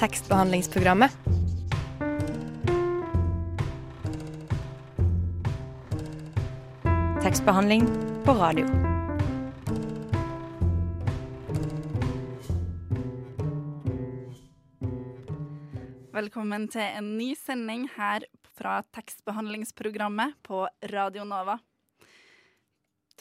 tekstbehandlingsprogrammet. Tekstbehandling på radio. Velkommen til en ny sending her fra tekstbehandlingsprogrammet på Radio Nova.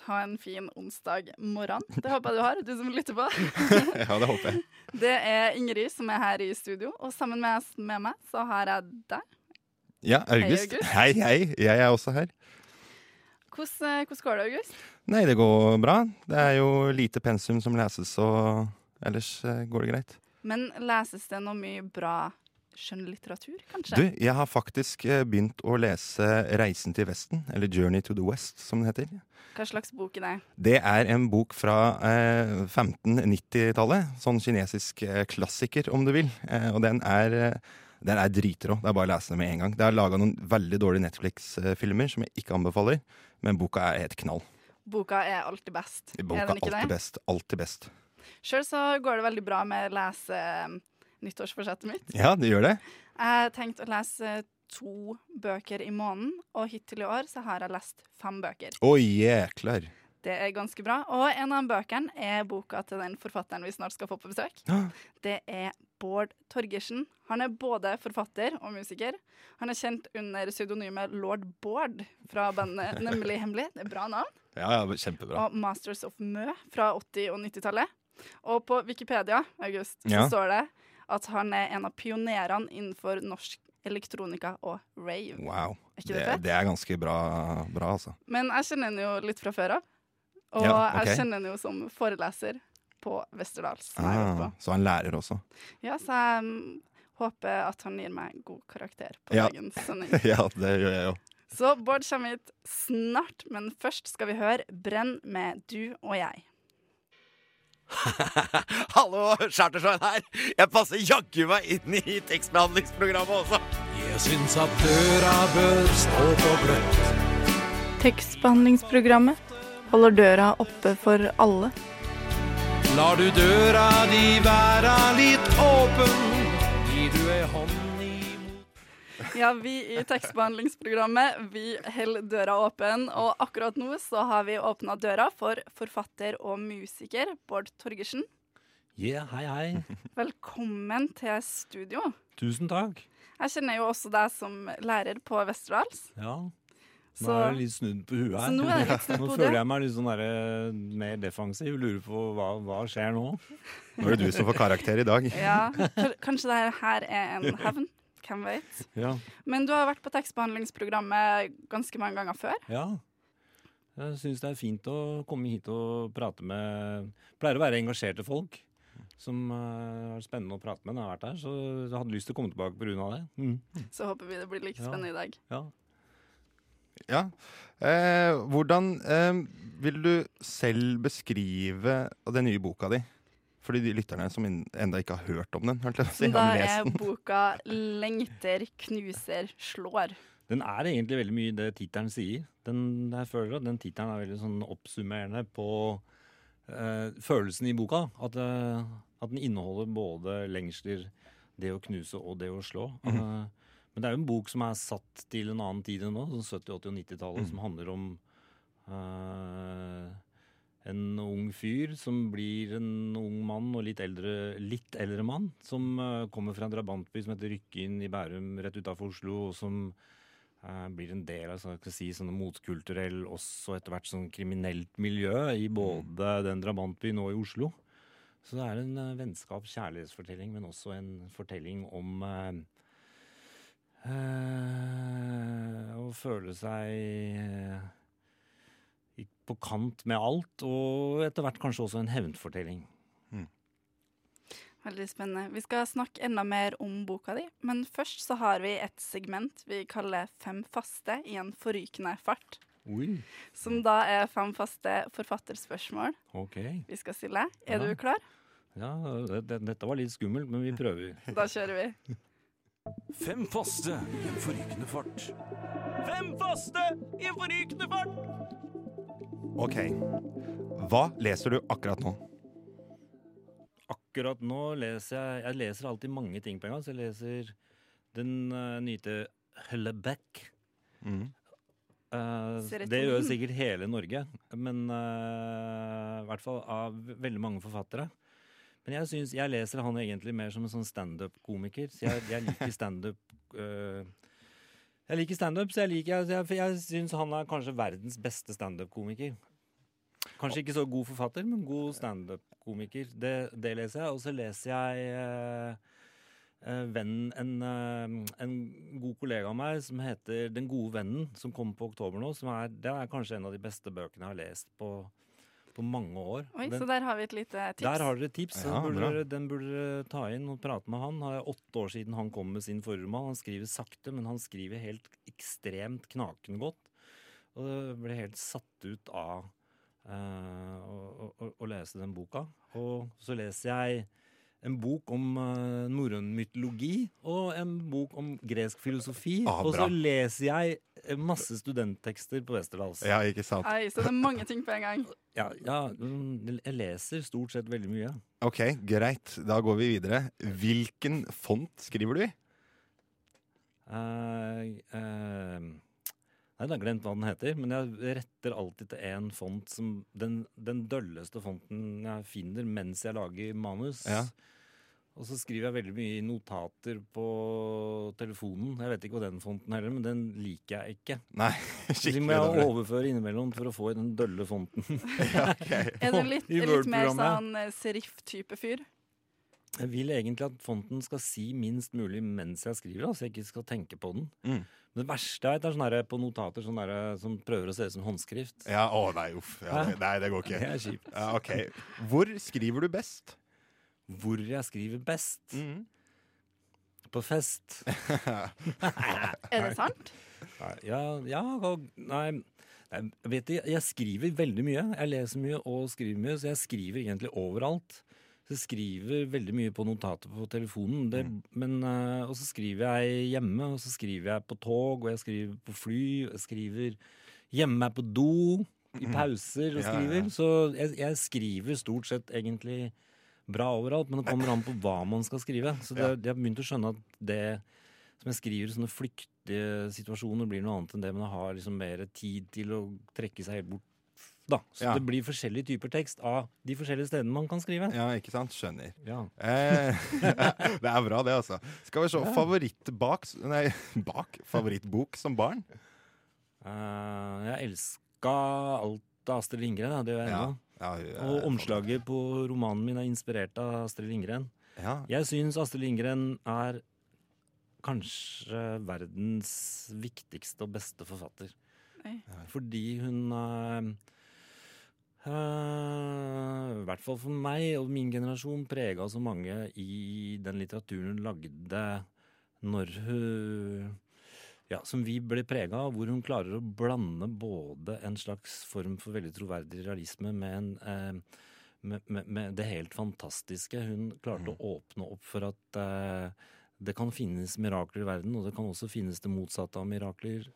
Ta en fin onsdag morgen. Det håper jeg du har, du som lytter på. ja, det håper jeg. Det er Ingrid som er her i studio, og sammen med, med meg så har jeg deg. Ja, August. August. Hei, hei. Jeg er også her. Hvordan, hvordan går det, August? Nei, det går bra. Det er jo lite pensum som leses, og ellers eh, går det greit. Men leses det noe mye bra skjønnlitteratur, kanskje? Du, jeg har faktisk eh, begynt å lese 'Reisen til Vesten', eller 'Journey to the West', som den heter. Hva slags bok er det? Det er en bok fra eh, 1590-tallet. Sånn kinesisk eh, klassiker, om du vil. Eh, og den er, eh, den er dritrå. Det er bare å lese den med en gang. Det er laga noen veldig dårlige Netflix-filmer som jeg ikke anbefaler, men boka er helt knall. Boka er alltid best. Boka er den ikke alltid det? best. Alltid best. Sjøl så går det veldig bra med å lese eh, nyttårsforsettet mitt. Ja, det gjør det. Jeg har tenkt å lese to bøker i måneden, og hittil i år så har jeg lest fem bøker. Å, jæklar. Det er ganske bra. Og en av bøkene er boka til den forfatteren vi snart skal få på besøk. Det er Bård Torgersen. Han er både forfatter og musiker. Han er kjent under pseudonymet Lord Bård fra bandet Nemlig Hemmelig. Det er bra navn. Ja, ja, kjempebra. Og Masters of Mø fra 80- og 90-tallet. Og på Wikipedia August, Ja. så står det at han er en av pionerene innenfor norsk elektronika og rave. Wow. Er det Det, det er ganske bra, bra altså. Men jeg kjenner han jo litt fra før av. Og Ja, okay. jeg kjenner han jo som foreleser på Westerdals. Ah, så han lærer også. Ja, så jeg um, håper at han gir meg god karakter på Ja. dagens sending. ja, det gjør jeg jo. Så Bård kommer hit snart, men først skal vi høre Brenn med Du og jeg. Hallo, Chartersveien her. Jeg passer jaggu meg inn i tekstbehandlingsprogrammet også. Jeg syns at døra bør stå på gløtt. Tekstbehandlingsprogrammet holder døra oppe for alle. Lar du døra di være litt åpen, gir du ei hånd Ja, vi i tekstbehandlingsprogrammet vi holder døra åpen, og akkurat nå så har vi åpna døra for forfatter og musiker Bård Torgersen. Ja, hei, hei. Velkommen til studio. Tusen takk. Jeg kjenner jo også deg som lærer på Westerdals. Ja, nå er det litt snudd på huet her. så nå er litt snudd Nå føler jeg meg litt sånn der, mer defensiv. Lurer på hva, hva skjer nå? Nå er det du som får karakter i dag. Ja, kanskje det her er en hevn? Hvem vet? Ja. Men du har vært på tekstbehandlingsprogrammet ganske mange ganger før. ja. Jeg syns det er fint å komme hit og prate med Pleier å være engasjerte folk. Som eh, er spennende å prate med når jeg har vært her. Så jeg hadde lyst til å komme tilbake pga. det. Mm. Så håper vi det blir like Ja. spennende i dag. Ja. Ja. Eh, hvordan eh, vil du selv beskrive den nye boka di? For de lytterne som enda ikke har hørt om den. Si. Da er boka 'Lengter, knuser, slår'. Den er egentlig veldig mye det tittelen sier. Den, jeg føler at den tittelen er veldig sånn oppsummerende på eh, følelsen i boka. At, eh, at den inneholder både lengsler, det å knuse og det å slå. Eh, men det er jo en bok som er satt til en annen tid enn nå, sånn 70-, 80- og 90-tallet, som handler om eh, en ung fyr som blir en ung mann og litt eldre, litt eldre mann, som eh, kommer fra en drabantby som heter Rykkinn i Bærum, rett utafor Oslo, og som eh, blir en del av skal si, sånn motkulturell, også etter hvert sånn kriminelt miljø i både den drabantbyen og i Oslo. Så det er en uh, vennskap-kjærlighetsfortelling, men også en fortelling om eh, eh, å føle seg eh, på kant med alt, og etter hvert kanskje også en hevnfortelling. Veldig spennende. Vi skal snakke enda mer om boka di, men først så har vi et segment vi kaller Fem faste i en forrykende fart. Oi, Som da er fem faste forfatterspørsmål okay. vi skal stille. Er Ja. du klar? Ja, det, det, dette var litt skummelt, men vi prøver. Da kjører vi. Fem faste i en forrykende fart. Fem faste i en forrykende fart! Ok. Hva leser du akkurat nå? akkurat nå leser jeg Jeg leser alltid mange ting på en gang. Så jeg leser den uh, nye til Høllebeck. Mm. Uh, det gjør sikkert hele Norge, men uh, i hvert fall av veldig mange forfattere. Men jeg, synes, jeg leser han egentlig mer som en sånn standup-komiker. Så jeg, jeg liker standup eh, Jeg liker standup, så jeg liker jeg, jeg, jeg syns han er kanskje verdens beste standup-komiker. Kanskje ikke så god forfatter, men god standup-komiker. Det, det leser jeg. Og så leser jeg eh, eh, venn, en, eh, en god kollega av meg som heter Den gode vennen, som kommer på oktober nå. Er, det er kanskje en av de beste bøkene jeg har lest på, på mange år. Oi, Den- så der har vi et lite tips. der har dere et tips. Ja, den, burde den burde dere ta inn og prate med han. Det er åtte år siden han kom med sin forrige roman. Han skriver sakte, men han skriver helt ekstremt knakende godt. Og det ble helt satt ut av uh, å, å, å- å lese den boka. Og så leser jeg en bok om uh, norrøn mytologi og en bok om gresk filosofi. Ah, og så leser jeg eh, masse studenttekster på Westerdals. Ja, ikke sant. Nei, så det er mange ting på en gang. Ja, ja, mm, jeg leser stort sett veldig mye. Ok, greit. Da går vi videre. Hvilken font skriver du i? Uh, eh, nei, jeg har glemt hva den heter, men jeg retter alltid til én font som den, den dølleste fonten jeg finner mens jeg lager manus. Ja. Og så skriver jeg veldig mye notater på telefonen. Jeg vet ikke hva den fonten heller, men den liker jeg ikke. Nei, Så de må jeg overføre innimellom for å få i den dølle fonten. Ja, okay. Er du litt, litt mer sånn eh, serif-type fyr? Jeg vil egentlig at fonten skal si minst mulig mens jeg skriver, da, så jeg ikke skal tenke på den. Mm. Men det verste jeg vet, er sånn der på notater sånne der, som prøver å se ut som håndskrift. Ja, å nei, uff. Ja, nei, det går ikke. Det er kjipt. Ja, ok. Hvor skriver du best? Hvor jeg skriver best. Mm. På fest. Er det sant? Nei, Ja, ja og- Nei, nei, vet du, jeg skriver veldig mye. Jeg leser mye og skriver mye, så jeg skriver egentlig overalt. Jeg skriver veldig mye på notater på telefonen. Det, men, eh, og så skriver jeg hjemme, og så skriver jeg på tog, og jeg skriver på fly. Og jeg skriver hjemme på do, i pauser og skriver. ja, ja. Så jeg, jeg skriver stort sett egentlig bra overalt, men det kommer an på hva man skal skrive. Så det, jeg har begynt å skjønne at det som jeg skriver i sånne flyktige situasjoner, blir noe annet enn det, men jeg har liksom mer tid til å trekke seg helt bort. Da. Så Ja. det blir forskjellige typer tekst av de forskjellige stedene man kan skrive. Ja, ikke sant? Skjønner. Ja. Eh, det er bra, det, altså. Skal vi se. Favorittbak Nei, bak? Favorittbok som barn? Uh, jeg elska alt av Astrid Lindgren. Ja, det gjør jeg ennå. Ja, hun Og omslaget på romanen min er inspirert av Astrid Lindgren. Ja. Jeg syns Astrid Lindgren er kanskje verdens viktigste og beste forfatter. Nei. Fordi hun eh, eh, I hvert fall for meg og min generasjon prega så mange i den litteraturen hun lagde når hun ja, Som vi ble prega av, hvor hun klarer å blande både en slags form for veldig troverdig realisme med en uh, med, med, med det helt fantastiske. Hun klarte å åpne opp for at uh, det kan finnes mirakler i verden, og det kan også finnes det motsatte av mirakler.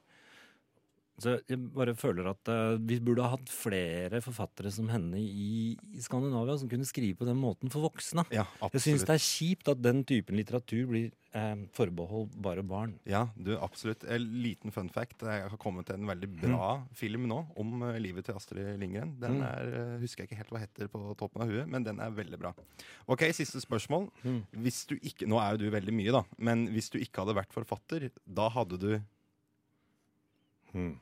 Så jeg bare føler at uh, vi burde ha hatt flere forfattere som henne i, i Skandinavia, som kunne skrive på den måten for voksne. ja, Jeg syns det er kjipt at den typen litteratur blir eh, forbeholdt bare barn. Ja, du, absolutt. En liten fun fact. Jeg har kommet til en veldig bra film nå om uh, livet til Astrid Lindgren. Den Mm. er, uh, husker jeg ikke helt hva heter på toppen av huet, men den er veldig bra. Ok, siste spørsmål. Mm. Hvis du ikke, nå er jo du veldig mye, da, men hvis du ikke hadde vært forfatter, da hadde du Hmm.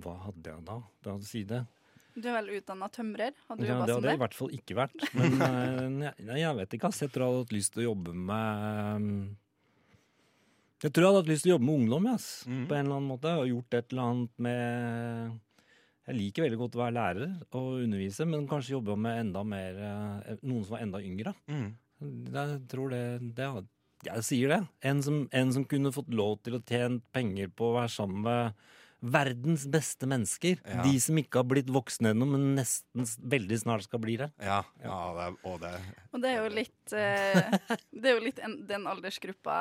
Hva hadde jeg da? Da Si det. Du er vel utdanna tømrer? Hadde du Ja, det hadde jeg i hvert fall ikke vært. Men eh, jeg, nei, jeg vet ikke, ass. Jeg tror jeg hadde hatt lyst til å jobbe med mm, Jeg tror jeg hadde hatt lyst til å jobbe med ungdom, ass. mm. På en eller annen måte. Og gjort et eller annet med Jeg liker veldig godt å være lærer og undervise, men kanskje jobbe med enda mer eh, Noen som var enda yngre. mm. Jeg tror det, det hadde- Jeg sier det. En som, en som kunne fått lov til å tjene penger på å være sammen med verdens beste mennesker. Ja. De som ikke har blitt voksne ennå, men nesten veldig snart skal bli det. Ja, ja det er, og det Og det er jo litt, eh, det er jo litt en, den aldersgruppa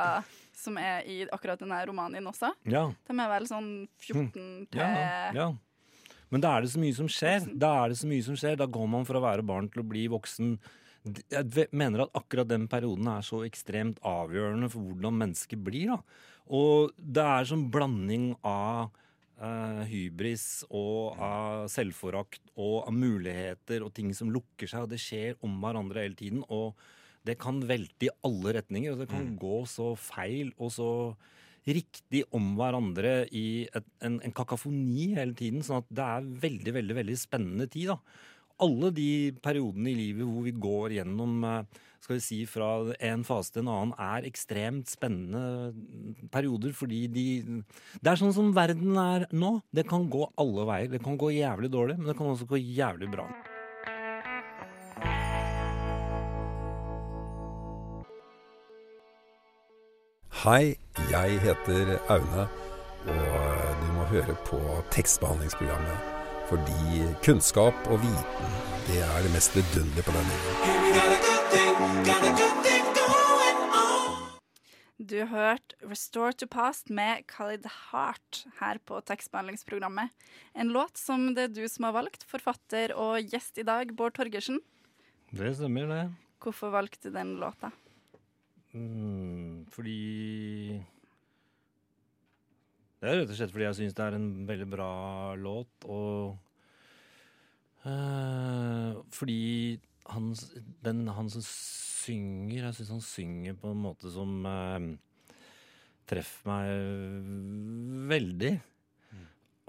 som er i akkurat denne romanen din også. Ja, De er vel sånn 14 til ja, ja. Men da er det så mye som skjer. Da er det så mye som skjer. Da går man fra å være barn til å bli voksen jeg mener at akkurat den perioden er så ekstremt avgjørende for hvordan mennesket blir. da. Og det er sånn blanding av uh, hybris og av selvforakt og av muligheter og ting som lukker seg, og det skjer om hverandre hele tiden. Og det kan velte i alle retninger, og det kan gå så feil og så riktig om hverandre i et, en, en kakafoni hele tiden. Sånn at det er veldig, veldig, veldig spennende tid, da. Alle de periodene i livet hvor vi går gjennom eh, skal vi si, fra en fase til en annen, er ekstremt spennende perioder. Fordi de Det er sånn som verden er nå. Det kan gå alle veier. Det kan gå jævlig dårlig, men det kan også gå jævlig bra. Hei, jeg heter Aune, og du må høre på tekstbehandlingsprogrammet. Fordi kunnskap og viten, det er det mest vidunderlige på denne jorden. Du hørte 'Restore to Past' med Khalid Heart her på tekstbehandlingsprogrammet. En låt som det er du som har valgt, forfatter og gjest i dag, Bård Torgersen. Det stemmer, det. Hvorfor valgte du den låta? Mm, fordi Det er rett og slett fordi jeg syns det er en veldig bra låt, og eh, fordi han, den, han som synger Jeg syns han synger på en måte som eh, treffer meg veldig.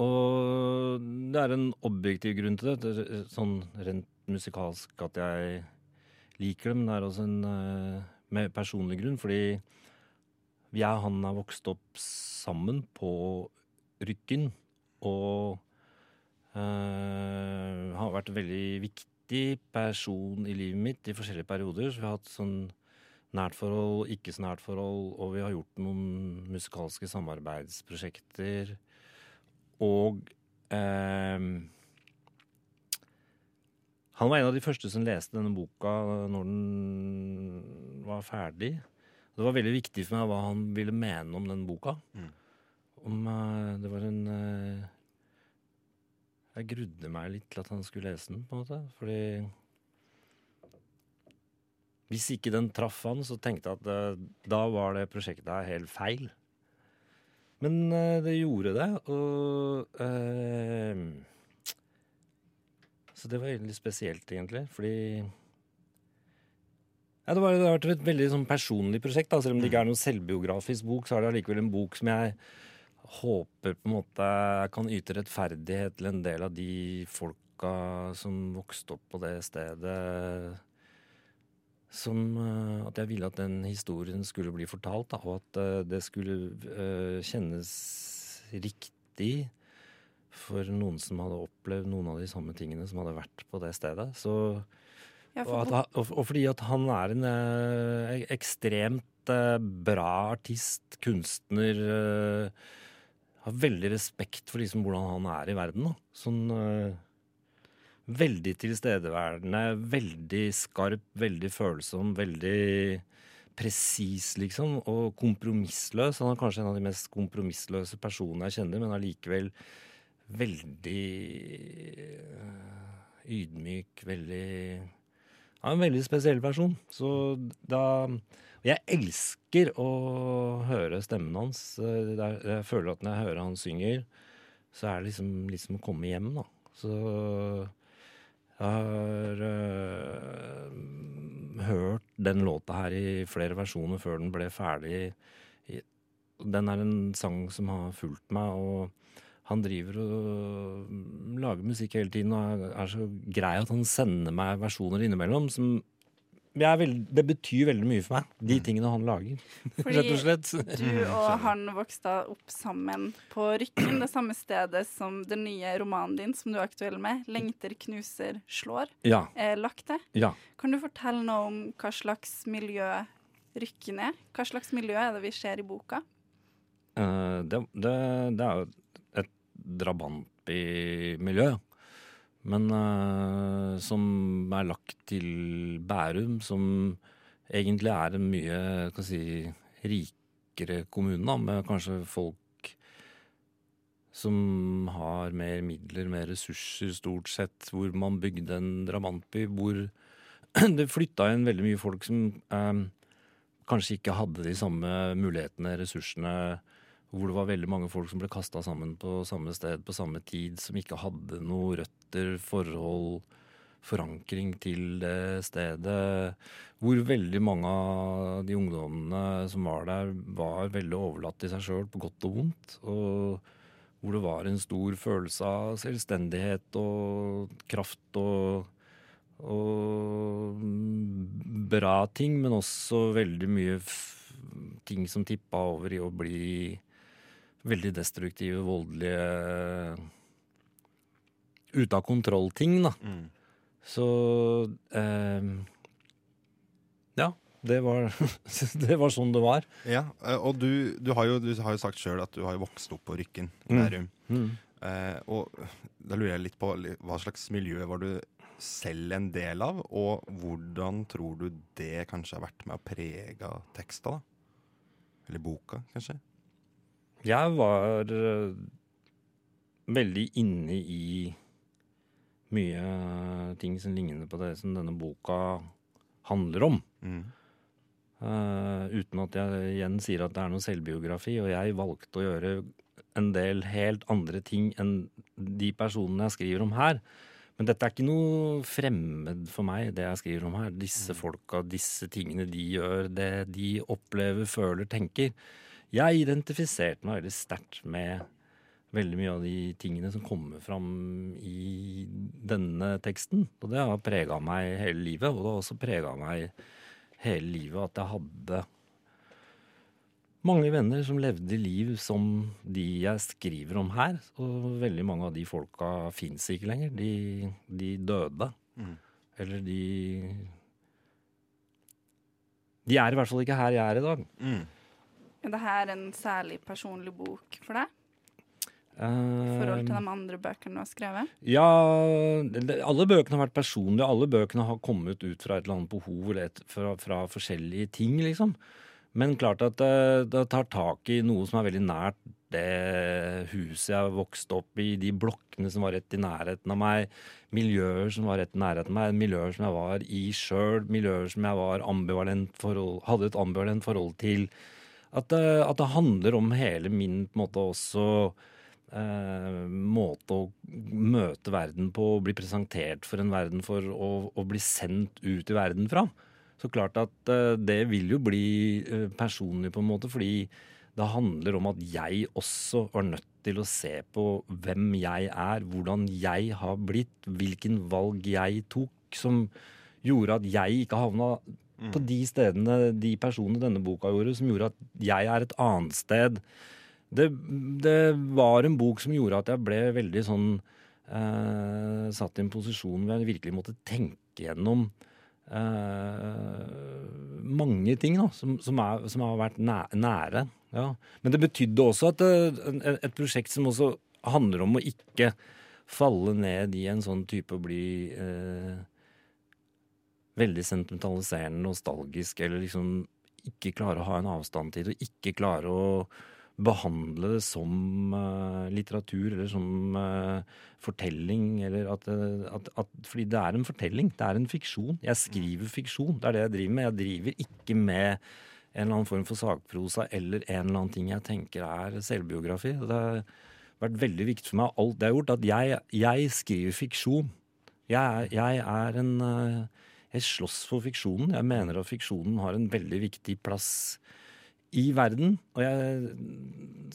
Og det er en objektiv grunn til det, sånn rent musikalsk at jeg liker det, men det er også en mer personlig grunn, fordi jeg og han er vokst opp sammen på Rykken, og øh, har vært en veldig viktig person i livet mitt i forskjellige perioder. Så vi har hatt sånn nært forhold, ikke så nært forhold, og vi har gjort noen musikalske samarbeidsprosjekter. Og øh, han var en av de første som leste denne boka når den var ferdig. Det var veldig viktig for meg hva han ville mene om den boka. Om uh, Det var en uh, Jeg grudde meg litt til at han skulle lese den, på en måte. Fordi Hvis ikke den traff han, så tenkte jeg at uh, da var det prosjektet her helt feil. Men det gjorde det, og Så det var veldig spesielt, egentlig. Fordi ja, det, var, det har vært et veldig sånn personlig prosjekt. Da. Selv om det ikke er noen selvbiografisk bok, så er det allikevel en bok som jeg håper på en måte kan yte rettferdighet til en del av de folka som vokste opp på det stedet. Som eh, At jeg ville at den historien skulle bli fortalt, da, og at eh, det skulle uh, kjennes riktig for noen som hadde opplevd noen av de samme tingene som hadde vært på det stedet. Så Ja, og, at, og, og fordi at han er en eh, ekstremt eh, bra artist, kunstner eh, Har veldig respekt for liksom hvordan han er i verden. Da. Sånn Veldig tilstedeværende, veldig skarp, veldig følsom, veldig presis, liksom. Og kompromissløs. Han er kanskje en av de mest kompromissløse personene jeg kjenner, men allikevel veldig ydmyk, veldig han er en veldig spesiell person. Så da Jeg elsker å høre stemmen hans. Eh, Jeg føler at når jeg hører han synger, så er det liksom, liksom å komme hjem, da. Så jeg har øh, hørt den låta her i flere versjoner før den ble ferdig. Den er en sang som har fulgt meg, og han driver og lager musikk hele tiden og er, så grei at han sender meg versjoner innimellom som jeg er veld, Det betyr veldig mye for meg, de tingene han lager. Fordi Rett og slett. Du og han vokste opp sammen på Rykken, det samme stedet som den nye romanen din som du er aktuell med, 'Lengter knuser slår', Ja. er lagt til. ja. Kan du fortelle noe om hva slags miljø Rykken er? Hva slags miljø er det vi ser i boka? Uh, det, det, det er jo drabantby-miljø. Men uh, som er lagt til Bærum, som egentlig er en mye kan si, rikere kommune, da, med kanskje folk som har mer midler, mer ressurser, stort sett, hvor man bygde en drabantby hvor det flytta inn veldig mye folk som eh, kanskje ikke hadde de samme mulighetene, ressursene. Hvor det var veldig mange folk som ble kasta sammen på samme sted på samme tid, som ikke hadde noe røtter, forhold, forankring til det stedet. Hvor veldig mange av de ungdommene som var der, var veldig overlatt til seg sjøl, på godt og vondt. Og hvor det var en stor følelse av selvstendighet og kraft og, og bra ting, men også veldig mye ting som tippa over i å bli veldig destruktive, voldelige Ute av kontroll-ting, da. Mm. Så eh, Ja, det var, det var sånn det var. Ja, eh, og du, du, har jo, du har jo sagt sjøl at du har vokst opp på Rykken Mm. Mm. Eh, og da lurer jeg litt på hva slags miljø var du selv en del av, og hvordan tror du det kanskje har vært med å prege teksta, da? Eller boka, kanskje? Jeg var eh, veldig inne i mye ting som ligner på det som denne boka handler om. Mm. Uh, uten at jeg igjen sier at det er noe selvbiografi. Og jeg valgte å gjøre en del helt andre ting enn de personene jeg skriver om her. Men dette er ikke noe fremmed for meg, det jeg skriver om her. Disse folka, disse tingene de gjør, det de opplever, føler, tenker. Jeg identifiserte meg veldig sterkt med veldig mye av de tingene som kommer fram i denne teksten. Og det har prega meg hele livet, og det har også prega meg hele livet at jeg hadde mange venner som levde liv som de jeg skriver om her. Og veldig mange av de folka fins ikke lenger. De, de døde. Mm. Eller de De er i hvert fall ikke her jeg er i dag. Mm. Er det her en særlig personlig bok for deg? I Eh, forhold til de andre bøkene du har skrevet? Ja, alle bøkene har vært personlige. Alle bøkene har kommet ut fra et eller annet behov eller et, fra, fra forskjellige ting, liksom. Men klart at det, det tar tak i noe som er veldig nært det huset jeg vokste opp i, de blokkene som var rett i nærheten av meg, miljøer som var rett i nærheten av meg, miljøer som jeg var i sjøl, miljøer som jeg var ambivalent forhold, hadde et ambivalent forhold til. At det, at det handler om hele min måte også eh, måte å møte verden på, bli presentert for en verden for, og, og bli sendt ut i verden fra. Så klart at eh, det vil jo bli eh, personlig på en måte, fordi det handler om at jeg også var nødt til å se på hvem jeg er, hvordan jeg har blitt, hvilken valg jeg tok, som gjorde at jeg ikke havna på de stedene de personene denne boka gjorde, som gjorde at jeg er et annet sted. Det, det var en bok som gjorde at jeg ble veldig sånn eh, Satt i en posisjon hvor jeg virkelig måtte tenke gjennom eh, mange ting da, som, som, er, som har vært nære. Ja. Men det betydde også at det, et prosjekt som også handler om å ikke falle ned i en sånn type å bli eh, veldig sentimentaliserende, nostalgisk, eller liksom ikke klare å ha en avstand til det, og ikke klare å behandle det som uh, litteratur eller som uh, fortelling. Eller at, eh, at, at, fordi det er en fortelling, det er en fiksjon. Jeg skriver fiksjon, det er det jeg driver med. Jeg driver ikke med en eller annen form for sakprosa eller en eller annen ting jeg tenker er selvbiografi. Det har vært veldig viktig for meg, alt det jeg har gjort, at jeg, jeg skriver fiksjon. Jeg, jeg er en eh, Jeg slåss for fiksjonen. Jeg mener at fiksjonen har en veldig viktig plass i verden. Og jeg,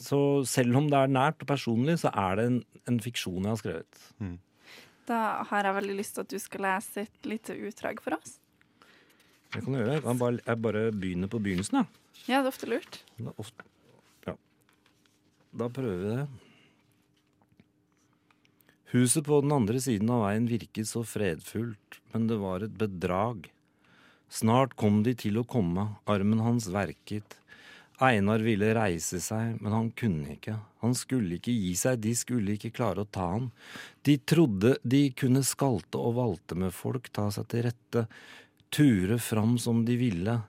så selv om det er nært og personlig, så er det en, en fiksjon jeg har skrevet. Da har jeg veldig lyst til at du skal lese et lite utdrag for oss. Det kan du gjøre. Jeg, kan bare, jeg bare begynner på begynnelsen, jeg. Ja, det er ofte lurt. Da, ofte. ja. da prøver vi det. Huset på den andre siden av veien virket så fredfullt, men det var et bedrag. Snart kom de til å komme, armen hans verket. Einar ville reise seg, men han kunne ikke. Han skulle ikke gi seg, de skulle ikke klare å ta han. De trodde de kunne skalte og valte med folk, ta seg til rette, ture fram som de ville.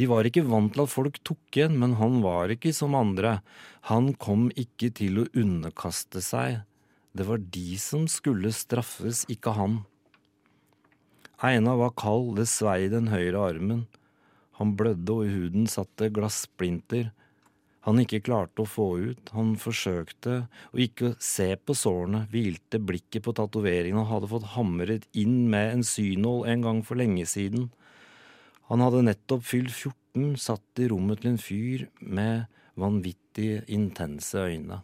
De var ikke vant til at folk tok igjen, men han var ikke som andre. Han kom ikke til å underkaste seg. Det var de som skulle straffes, ikke han. Einar var kald, det svei den høyre armen. Han blødde, og i huden satt det glassplinter. Han ikke klarte å få ut. Han forsøkte å ikke se på sårene, hvilte blikket på tatoveringen han hadde fått hamret inn med en synål en gang for lenge siden. Han hadde nettopp fylt 14, satt i rommet til en fyr med vanvittig intense øyne.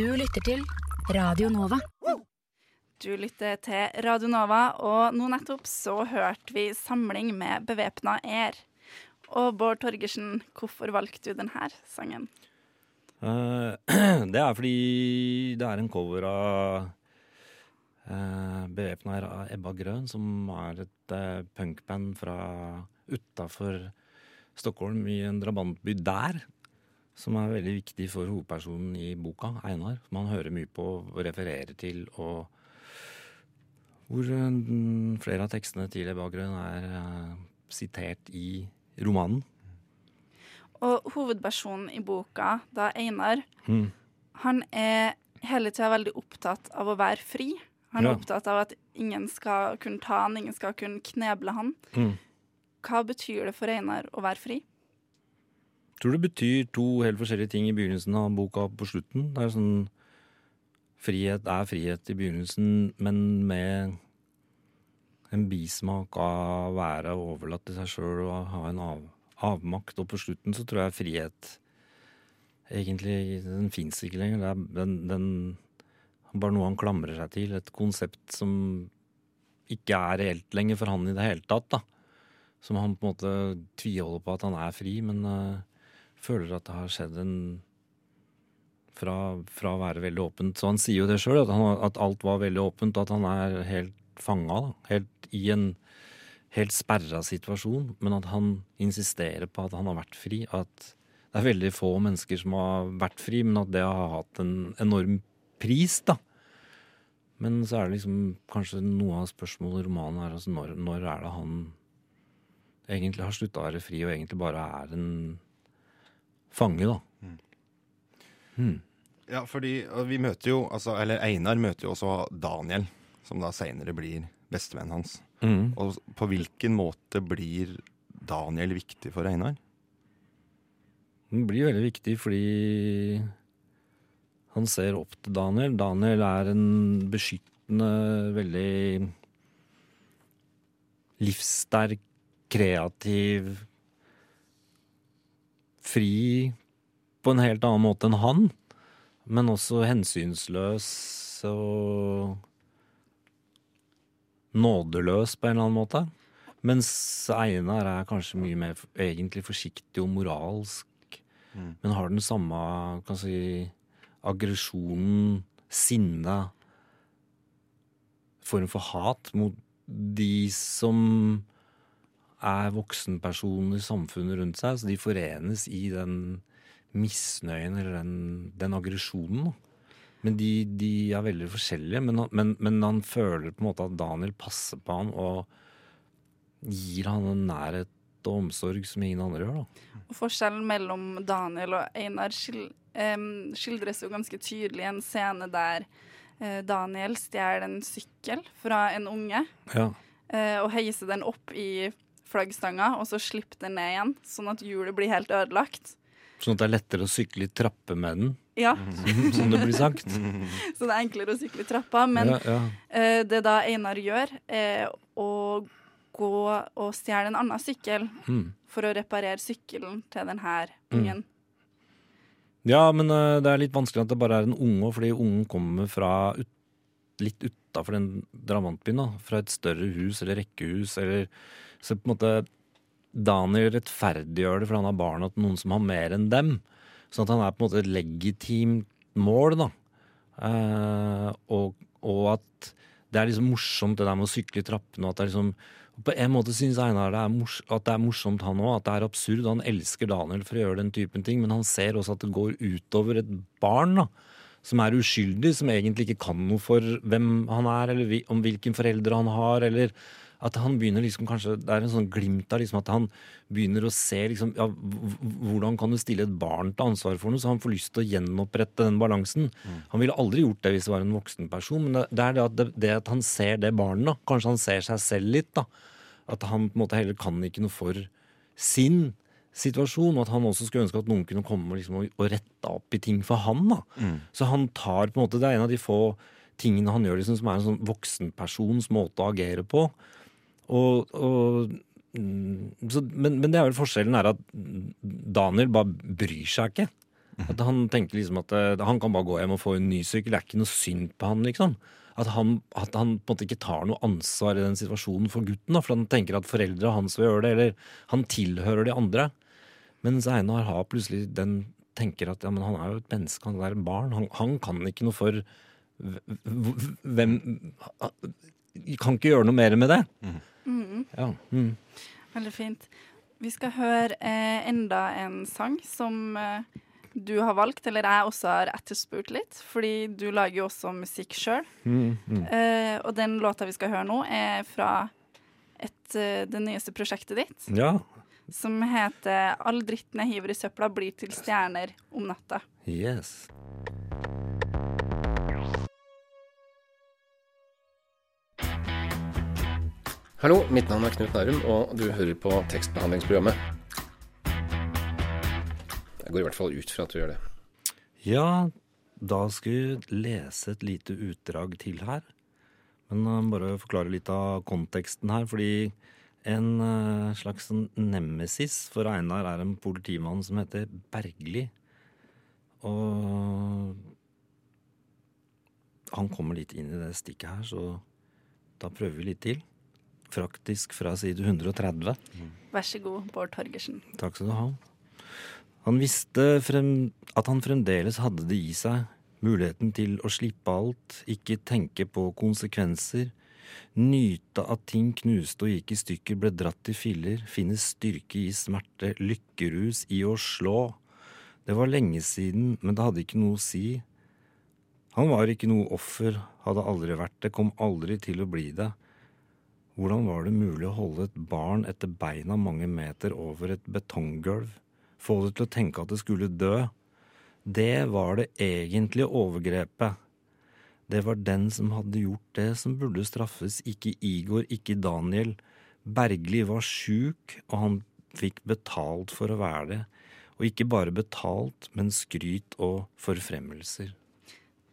Du lytter til Radio Nova. Du lytter til Radio Nova, og nå nettopp så hørte vi samling med bevæpna er. Og Bård Torgersen, hvorfor valgte du denne sangen? Uh, det er fordi det er en cover av uh, Bevæpna her av Ebba Grøn, som er et uh, punkband fra utafor Stockholm, i en drabantby der. Som er veldig viktig for hovedpersonen i boka, Einar. Som han hører mye på og refererer til. og hvor eh, flere av tekstene til Ebba Grøn er eh, sitert i romanen. Og hovedpersonen i boka, da Einar, Mm. han er hele tida veldig opptatt av å være fri. Han er Ja. opptatt av at ingen skal kunne ta han, ingen skal kunne kneble han. Mm. Hva betyr det for Einar å være fri? Tror det betyr to helt forskjellige ting i begynnelsen av boka på slutten. Det er sånn Frihet er frihet i begynnelsen, men med en bismak av å være overlatt til seg sjøl og ha en av, avmakt. Og på slutten så tror jeg frihet egentlig Den fins ikke lenger. Det er den, den bare noe han klamrer seg til. Et konsept som ikke er reelt lenger for han i det hele tatt. da. Som han på en måte tviholder på at han er fri, men eh, føler at det har skjedd en fra, fra å være veldig åpent. Så han sier jo det sjøl, at, at alt var veldig åpent, og at han er helt fanga. Helt i en helt sperra situasjon, men at han insisterer på at han har vært fri. At det er veldig få mennesker som har vært fri, men at det har hatt en enorm pris, da. Men så er det liksom kanskje noe av spørsmålet i romanen er altså når, når er det han egentlig har slutta å være fri og egentlig bare er en fange, da. Hmm. Ja, fordi vi møter jo, altså, eller Einar møter jo også Daniel, som da seinere blir bestevennen hans. Mm. Og på hvilken måte blir Daniel viktig for Einar? Den blir veldig viktig fordi han ser opp til Daniel. Daniel er en beskyttende, veldig livssterk, kreativ, fri på en helt annen måte enn han. Men også hensynsløs og nådeløs på en eller annen måte. Mens Einar er kanskje mye mer egentlig forsiktig og moralsk. Men har den samme kan si, aggresjonen, sinnet, form for hat mot de som er voksenpersoner samfunnet rundt seg. Så de forenes i den misnøyen eller den, den aggresjonen. Men de, de er veldig forskjellige. Men, men, men han føler på en måte at Daniel passer på han og gir han en nærhet og omsorg som ingen andre gjør. da. Og forskjellen mellom Daniel og Einar skildres jo ganske tydelig i en scene der eh, Daniel stjeler en sykkel fra en unge Ja. eh, og heiser den opp i flaggstanga, og så slipper den ned igjen, sånn at hjulet blir helt ødelagt. Sånn at det er lettere å sykle i trapper med den, Ja, som det blir sagt. så det er enklere å sykle i trappa, men ja, ja. Uh, det da Einar gjør, er å gå og stjele en annen sykkel Mm. for å reparere sykkelen til denne Mm. ungen. ja, men uh, det er litt vanskelig at det bare er en unge, fordi ungen kommer fra ut, litt utafor den drabantbyen. Fra et større hus eller rekkehus. eller Så på en måte Daniel rettferdiggjør det, for han har barna til noen som har mer enn dem. Sånn at han er på en måte et legitimt mål, da. Eh, og, og at det er liksom morsomt det der med å sykle i trappene. og at det er liksom på en måte syns Einar det at det er morsomt, han òg. At det er absurd. Han elsker Daniel for å gjøre den typen ting, men han ser også at det går utover et barn. da, Som er uskyldig, som egentlig ikke kan noe for hvem han er, eller om hvilken foreldre han har, eller At han begynner liksom kanskje Det er en sånn glimt av liksom at han begynner å se liksom ja, Hvordan kan du stille et barn til ansvar for noe? Så han får lyst til å gjenopprette den balansen. Han ville aldri gjort det hvis det var en voksen person, men det, det er det at, det, det at han ser det barnet, da. Kanskje han ser seg selv litt, da. At han på en måte heller kan ikke noe for sin situasjon, og at han også skulle ønske at noen kunne komme liksom, og, og rette opp i ting for han. da. Så han tar på en måte, Det er en av de få tingene han gjør liksom, som er en sånn voksenpersons måte å agere på. Og, og mm, så, men, men det er vel forskjellen er at Daniel bare bryr seg ikke. At Han tenker liksom at eh, han kan bare gå hjem og få en ny sykkel. Det er ikke noe synd på han, liksom. At han, at han på en måte ikke tar noe ansvar i den situasjonen for gutten. Da, for han tenker at foreldra hans vil gjøre det, eller han tilhører de andre. Mens Einar har plutselig den tenker at ja, han er jo et menneske, han er et barn. Han, han kan ikke noe for hv- hv- hvem Kan ikke gjøre noe mer med det. Ja. Mm. Veldig fint. Vi skal høre eh, enda en sang som eh, du har valgt, eller jeg også har etterspurt litt, fordi du lager jo også musikk sjøl. Mm, mm. Eh, og den låta vi skal høre nå, er fra et, eh, det nyeste prosjektet ditt, ja. som heter 'All dritten jeg hiver i søpla, blir til stjerner om natta'. Yes. Hallo, mitt navn er Knut Nærum, og du hører på tekstbehandlingsprogrammet. Jeg går i hvert fall ut fra at du gjør det. Ja, da skal vi lese et lite utdrag til her. Men uh, bare forklare litt av konteksten her, fordi en uh, slags sånn nemesis for Einar er en politimann som heter Bergli. Og han kommer litt inn i det stikket her, så da prøver vi litt til. Praktisk fra side 130. Vær så god, Bård Torgersen. Takk skal du ha. Han visste frem, at han fremdeles hadde det i seg. Muligheten til å slippe alt, ikke tenke på konsekvenser. Nyte at ting knuste og gikk i stykker, ble dratt i filler. Finne styrke i smerte, lykkerus i å slå. Det var lenge siden, men det hadde ikke noe å si. Han var ikke noe offer, hadde aldri vært det, kom aldri til å bli det. Hvordan var det mulig å holde et barn etter beina mange meter over et betonggulv? Få det til å tenke at det skulle dø? Det var det egentlige overgrepet. Det var den som hadde gjort det som burde straffes, ikke Igor, ikke Daniel. Bergli var sjuk, og han fikk betalt for å være det. Og ikke bare betalt, men skryt og forfremmelser.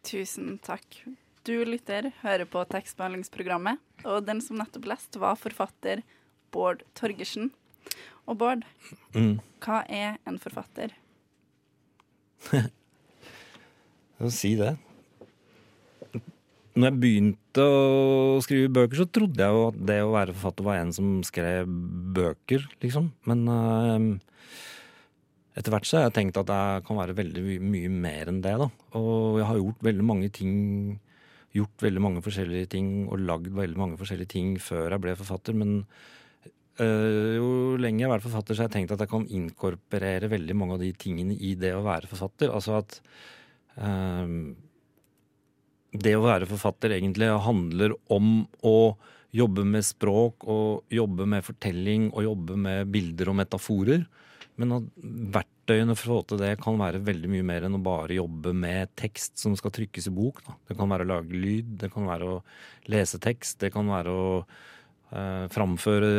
Tusen takk. Du lytter, hører på tekstbehandlingsprogrammet, og den som nettopp leste, var forfatter Bård Torgersen. Og Bård, Mm. hva er en forfatter? å si det. Når jeg begynte å skrive bøker, så trodde jeg jo at det å være forfatter var en som skrev bøker, liksom. Men uh, etter hvert så har jeg tenkt at jeg kan være veldig mye mer enn det, da. Og jeg har gjort veldig mange ting Gjort veldig mange forskjellige ting og lagd veldig mange forskjellige ting før jeg ble forfatter. Men øh, jo lenger jeg har vært forfatter, så har jeg tenkt at jeg kan inkorporere veldig mange av de tingene i det å være forfatter. Altså at øh, det å være forfatter egentlig handler om å jobbe med språk og jobbe med fortelling og jobbe med bilder og metaforer. Men at verktøyene for å få til det kan være veldig mye mer enn å bare jobbe med tekst som skal trykkes i bok. Da. Det kan være å lage lyd, det kan være å lese tekst, det kan være å eh, framføre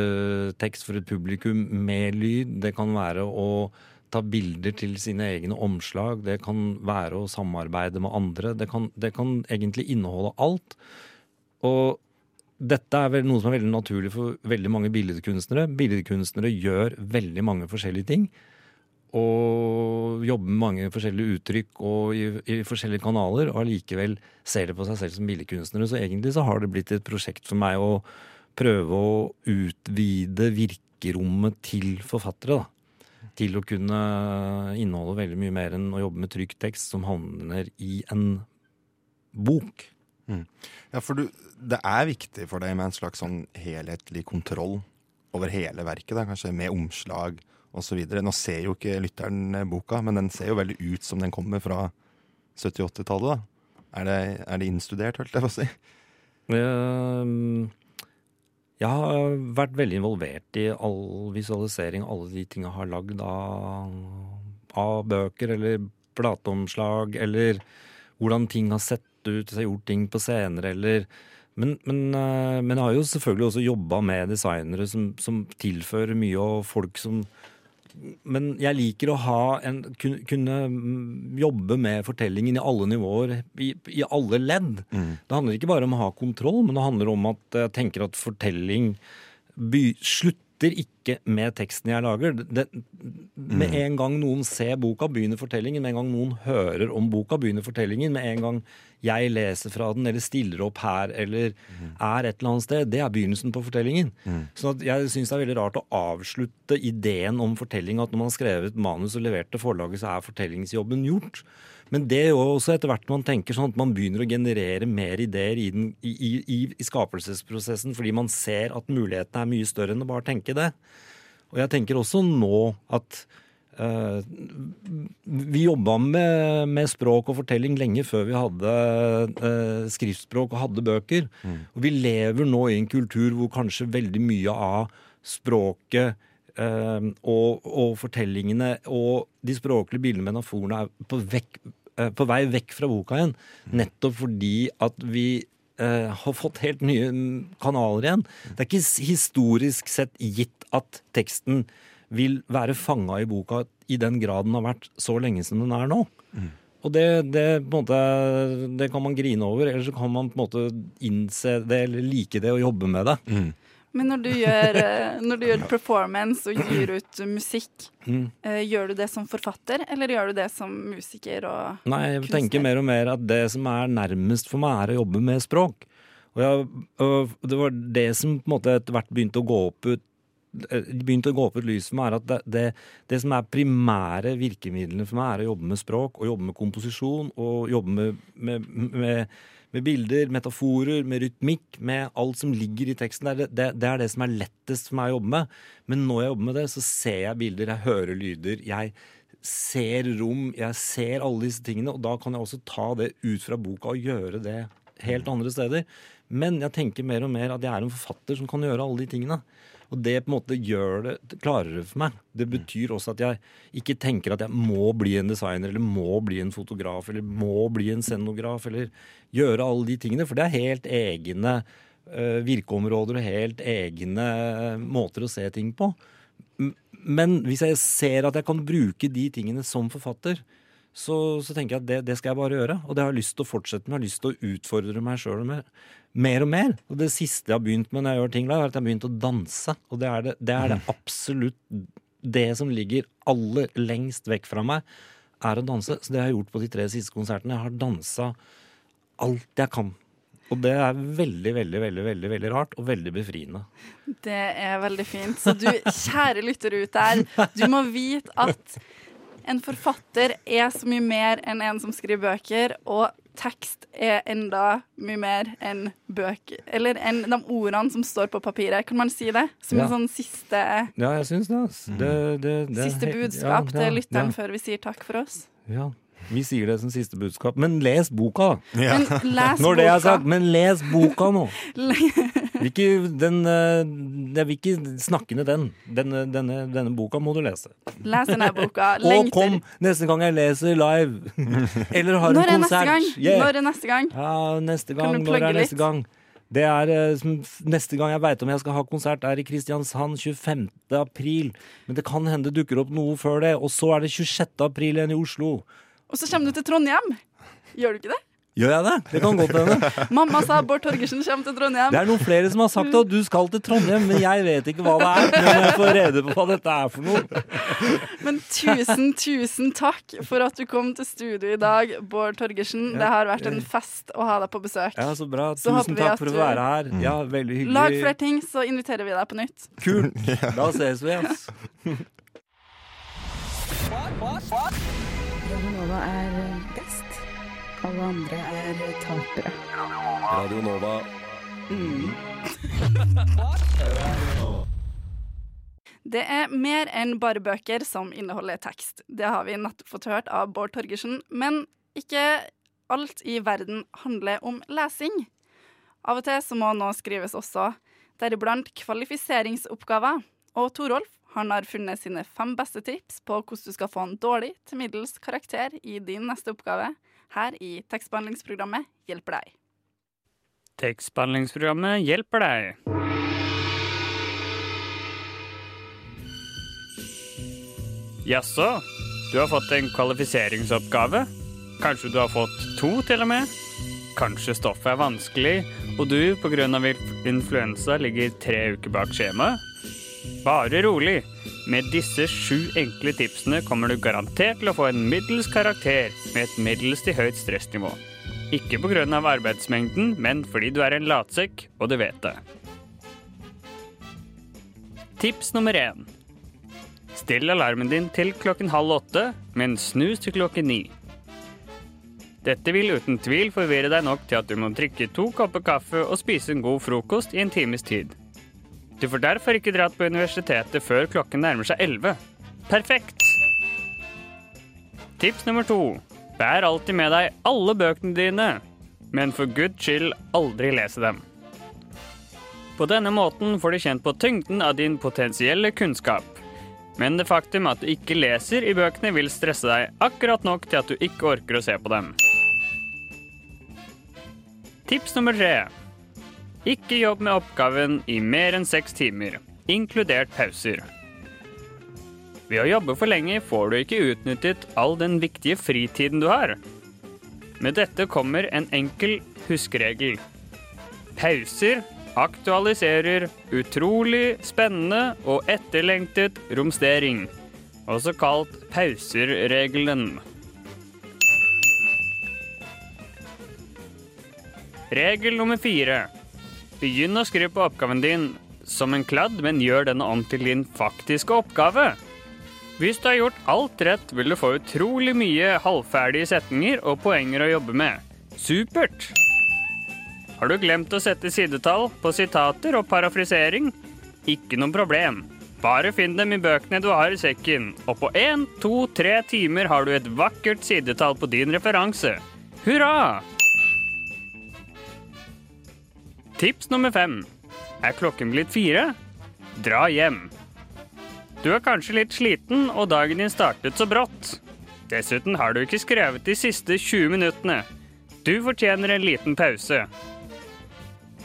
tekst for et publikum med lyd. Det kan være å ta bilder til sine egne omslag. Det kan være å samarbeide med andre. Det kan, det kan egentlig inneholde alt. Og dette er vel noe som er veldig naturlig for veldig mange billedkunstnere. Billedkunstnere gjør veldig mange forskjellige ting. Og jobber med mange forskjellige uttrykk og i, i forskjellige kanaler. Og allikevel ser det på seg selv som billedkunstnere. Så egentlig så har det blitt et prosjekt for meg å prøve å utvide virkerommet til forfattere. da til å kunne inneholde veldig mye mer enn å jobbe med trykk tekst som havner i en bok. Ja, for du, det er viktig for deg med en slags sånn helhetlig kontroll over hele verket, da, kanskje med omslag osv. Nå ser jo ikke lytteren boka, men den ser jo veldig ut som den kommer fra 70-80-tallet. da. Er er det innstudert, holdt jeg på å si? Ehm, Jeg har vært veldig involvert i all visualisering, alle de tinga jeg har lagd av, av bøker eller plateomslag, eller hvordan ting har sett ut, har gjort ting på scener, eller men, men, eh, men jeg har jo selvfølgelig også jobba med designere som, som tilfører mye, og folk som men jeg liker å ha en, kunne mm, jobbe med fortellingen i alle nivåer, i, i alle ledd. Det handler ikke bare om å ha kontroll, men det handler om at jeg tenker at fortelling by, slutter ikke med teksten jeg lager. Det, med en gang noen ser boka, begynner fortellingen. Med en gang noen hører om boka, begynner fortellingen. Med en gang jeg leser fra den, eller stiller opp her, eller er et eller annet sted, det er begynnelsen på fortellingen. Så jeg syns det er veldig rart å avslutte ideen om fortelling, at når man har skrevet manus og levert til forlaget, så er fortellingsjobben gjort. Men det er jo også etter hvert man tenker sånn at man begynner å generere mer ideer i, den, i, i, i, skapelsesprosessen, fordi man ser at mulighetene er mye større enn å bare tenke det. Og jeg tenker også nå at Uh, vi jobba med, med språk og fortelling lenge før vi hadde uh, skriftspråk og hadde bøker. Og vi lever nå i en kultur hvor kanskje veldig mye av språket uh, og, og fortellingene og de språklige bildene, metaforene, er på, vekk, på vei vekk fra boka igjen. Nettopp fordi at vi eh, har fått helt nye mm, kanaler igjen. Det er ikke historisk sett gitt at teksten vil være fanga i boka i den grad den har vært så lenge som den er nå. Og det, det, måte, det kan man grine over, eller så kan man på en måte innse det eller like det og jobbe med det. Men når du gjør, eh, når du gjør performance og gir ut musikk, Mm. eh, gjør du det som forfatter, eller gjør du det som musiker og Nei, jeg kunstner? tenker mer og mer at det som er nærmest for meg, er å jobbe med språk. Og, jeg, og det var det som på en måte etter hvert begynte å gå opp ut eh, begynte å gå opp et lys for meg, er at det, det, det som er primære virkemidlene for meg, er å jobbe med språk, og jobbe med komposisjon, og jobbe med, med, med, med bilder, metaforer, med rytmikk, med alt som ligger i teksten. Det er det, det er det som er lettest for meg å jobbe med. Men når jeg jobber med det, så ser jeg bilder, jeg hører lyder, jeg ser rom, jeg ser alle disse tingene, og da kan jeg også ta det ut fra boka og gjøre det helt andre steder. Men jeg tenker mer og mer at jeg er en forfatter som kan gjøre alle de tingene. Og det på en måte gjør det klarere for meg. Det betyr også at jeg ikke tenker at jeg må bli en designer, eller må bli en fotograf, eller må bli en scenograf, eller gjøre alle de tingene. For det er helt egne eh, virkeområder og helt egne måter å se ting på. Men hvis jeg ser at jeg kan bruke de tingene som forfatter, så, så tenker jeg at det, det skal jeg bare gjøre. Og det har jeg lyst til å fortsette med. Jeg har lyst til å utfordre meg sjøl mer, mer og mer. Og det siste jeg har begynt med når jeg gjør ting, er at jeg har begynt å danse. Og det er det, det, er det absolutt det som ligger aller lengst vekk fra meg, er å danse. Så det jeg har jeg gjort på de tre siste konsertene. Jeg har dansa alt jeg kan. Og det er veldig, veldig, veldig, veldig, veldig rart og veldig befriende. Det er veldig fint. Så du, kjære lytter ut der, du må vite at en forfatter er så mye mer enn en som skriver bøker, og tekst er enda mye mer enn bøker Eller enn de ordene som står på papiret. Kan man si det? Som Ja. en sånn siste, Ja, jeg syns det. ass. det, det, det er siste budskap ja, ja, til lytteren ja. før vi sier takk for oss. Ja, vi sier det som siste budskap. Men les boka, da. Men les Når det er boka. sagt, men les boka nå. Vil ikke, den, eh, jeg vil ikke snakke ned den. Denne, denne, denne boka må du lese. Les denne boka. Lengter. Og kom neste gang jeg leser live! Eller har en Når en konsert. Yeah. Når er neste gang? Ja, neste gang. du Når plugge er neste litt? gang? Det er eh, som Neste gang jeg veit om jeg skal ha konsert, er i Kristiansand 25. april. Men det kan hende det dukker opp noe før det. Og så er det 26. april igjen i Oslo. Og så kommer du til Trondheim. Gjør du ikke det? Gjør jeg det? Det kan godt hende. Mamma sa Bård Torgersen kommer til Trondheim. Det er noen flere som har sagt at du skal til Trondheim, men jeg vet ikke hva det er. Men jeg får rede på hva dette er for noe. Men tusen, tusen takk for at du kom til studio i dag, Bård Torgersen. Det har vært en fest å ha deg på besøk. Ja, så bra. Så Tusen takk for å være her. Ja, veldig hyggelig. Lag flere ting, så inviterer vi deg på nytt. Kult. Da ses vi, ass. Nova er best. Alle andre er tapere. Radio Nova. Det er mer enn bare bøker som inneholder tekst. Det har vi nettopp fått hørt av Bård Torgersen. Men ikke alt i verden handler om lesing. Av og til så må noe skrives også. deriblant kvalifiseringsoppgaver. Og Torolf han har funnet sine fem beste tips på hvordan du skal få en dårlig til middels karakter i din neste oppgave, her i tekstbehandlingsprogrammet Hjelper deg. Tekstbehandlingsprogrammet hjelper deg. Jaså, du har fått en kvalifiseringsoppgave? Kanskje du har fått to, til og med? Kanskje stoffet er vanskelig, og du pga. influensa ligger tre uker bak skjemaet? Bare rolig. Med disse sju enkle tipsene kommer du garantert til å få en middels karakter med et middels til høyt stressnivå. Ikke pga. arbeidsmengden, men fordi du er en latsekk, og du vet det. Tips nummer én. Still alarmen din til klokken halv åtte, men snus til klokken ni. Dette vil uten tvil forvirre deg nok til at du må drikke to kopper kaffe og spise en god frokost i en times tid. Du får derfor ikke dratt på universitetet før klokken nærmer seg elleve. Perfekt! Tips nummer to. Bær alltid med deg alle bøkene dine, men for guds skyld aldri lese dem. På denne måten får du kjent på tyngden av din potensielle kunnskap. Men det faktum at du ikke leser i bøkene, vil stresse deg akkurat nok til at du ikke orker å se på dem. Tips nummer tre. Ikke jobb med oppgaven i mer enn seks timer, inkludert pauser. Ved å jobbe for lenge får du ikke utnyttet all den viktige fritiden du har. Med dette kommer en enkel huskeregel. Pauser aktualiserer utrolig spennende og etterlengtet romstering, også kalt pauser-regelen. Regel nummer fire. Begynn å skrive på oppgaven din som en kladd, men gjør denne om til din faktiske oppgave. Hvis du har gjort alt rett, vil du få utrolig mye halvferdige setninger og poenger å jobbe med. Supert! Har du glemt å sette sidetall på sitater og parafrisering? Ikke noe problem. Bare finn dem i bøkene du har i sekken, og på én, to, tre timer har du et vakkert sidetall på din referanse. Hurra! Tips nummer fem. Er klokken blitt fire? Dra hjem. Du er kanskje litt sliten, og dagen din startet så brått. Dessuten har du ikke skrevet de siste 20 minuttene. Du fortjener en liten pause.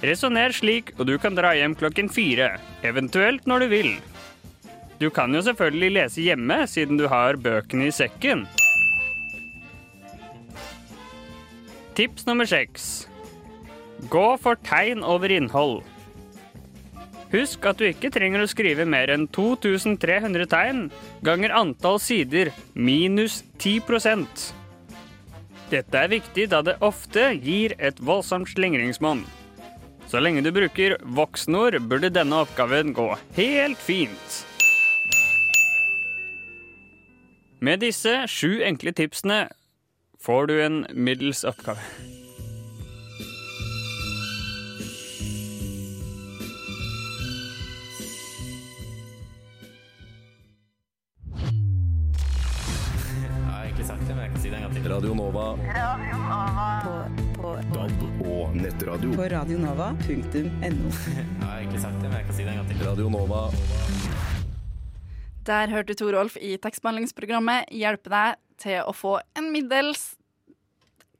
Resonner slik, og du kan dra hjem klokken fire, eventuelt når du vil. Du kan jo selvfølgelig lese hjemme, siden du har bøkene i sekken. Tips nummer seks. Gå for tegn over innhold. Husk at du ikke trenger å skrive mer enn 2300 tegn ganger antall sider minus 10% Dette er viktig da det ofte gir et voldsomt slingringsmonn. Så lenge du bruker voksenord, burde denne oppgaven gå helt fint. Med disse sju enkle tipsene får du en middels oppgave. Gang til. Radio Nova. På, på, DAB og nettradio. på radionova.no. Jeg har egentlig sagt det, men jeg kan si det en gang til. Radio Nova. Der hørte Torolf i tekstbehandlingsprogrammet hjelpe deg til å få en middels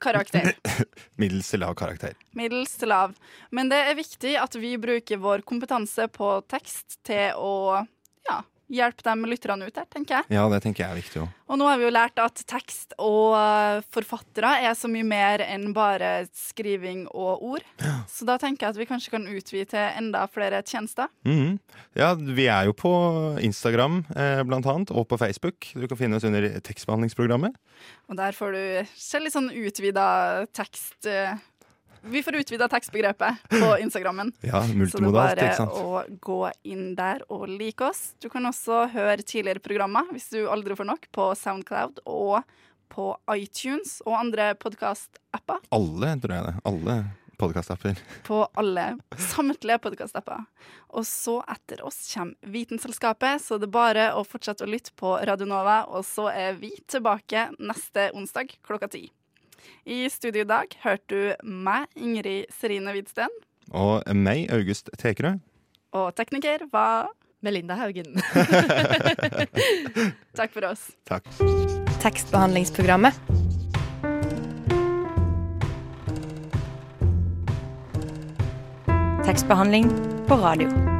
karakter. Middels til lav karakter. Middels til lav. Men det er viktig at vi bruker vår kompetanse på tekst til å ja, hjelpe de lytterne ut der, tenker jeg. Ja, det tenker jeg er viktig òg. Og nå har vi jo lært at tekst og eh, forfattere er så mye mer enn bare skriving og ord. Så da tenker jeg at vi kanskje kan utvide til enda flere tjenester. Mhm. Ja, vi er jo på Instagram eh, blant annet, og på Facebook. Du kan finne oss under tekstbehandlingsprogrammet. Og der får du se litt sånn utvida tekst eh, Vi får utvida tekstbegrepet på Instagrammen. Ja, Så det er bare å gå inn der og like oss. Du kan også høre tidligere programmer hvis du aldri får nok, på Soundcloud og på iTunes og andre podkastapper. Alle, tror jeg det. Alle podkastapper. På alle, samtlige podkastapper. Og så etter oss kommer Vitenselskapet, så det er bare å fortsette å lytte på Radio Nova, og så er vi tilbake neste onsdag klokka ti. I studio i dag hørte du meg, Ingrid Serine Hvidsten. Og meg, August Tekerø. Og tekniker var Melinda Haugen. Takk for oss. Takk. Tekstbehandlingsprogrammet. Tekstbehandling på radio.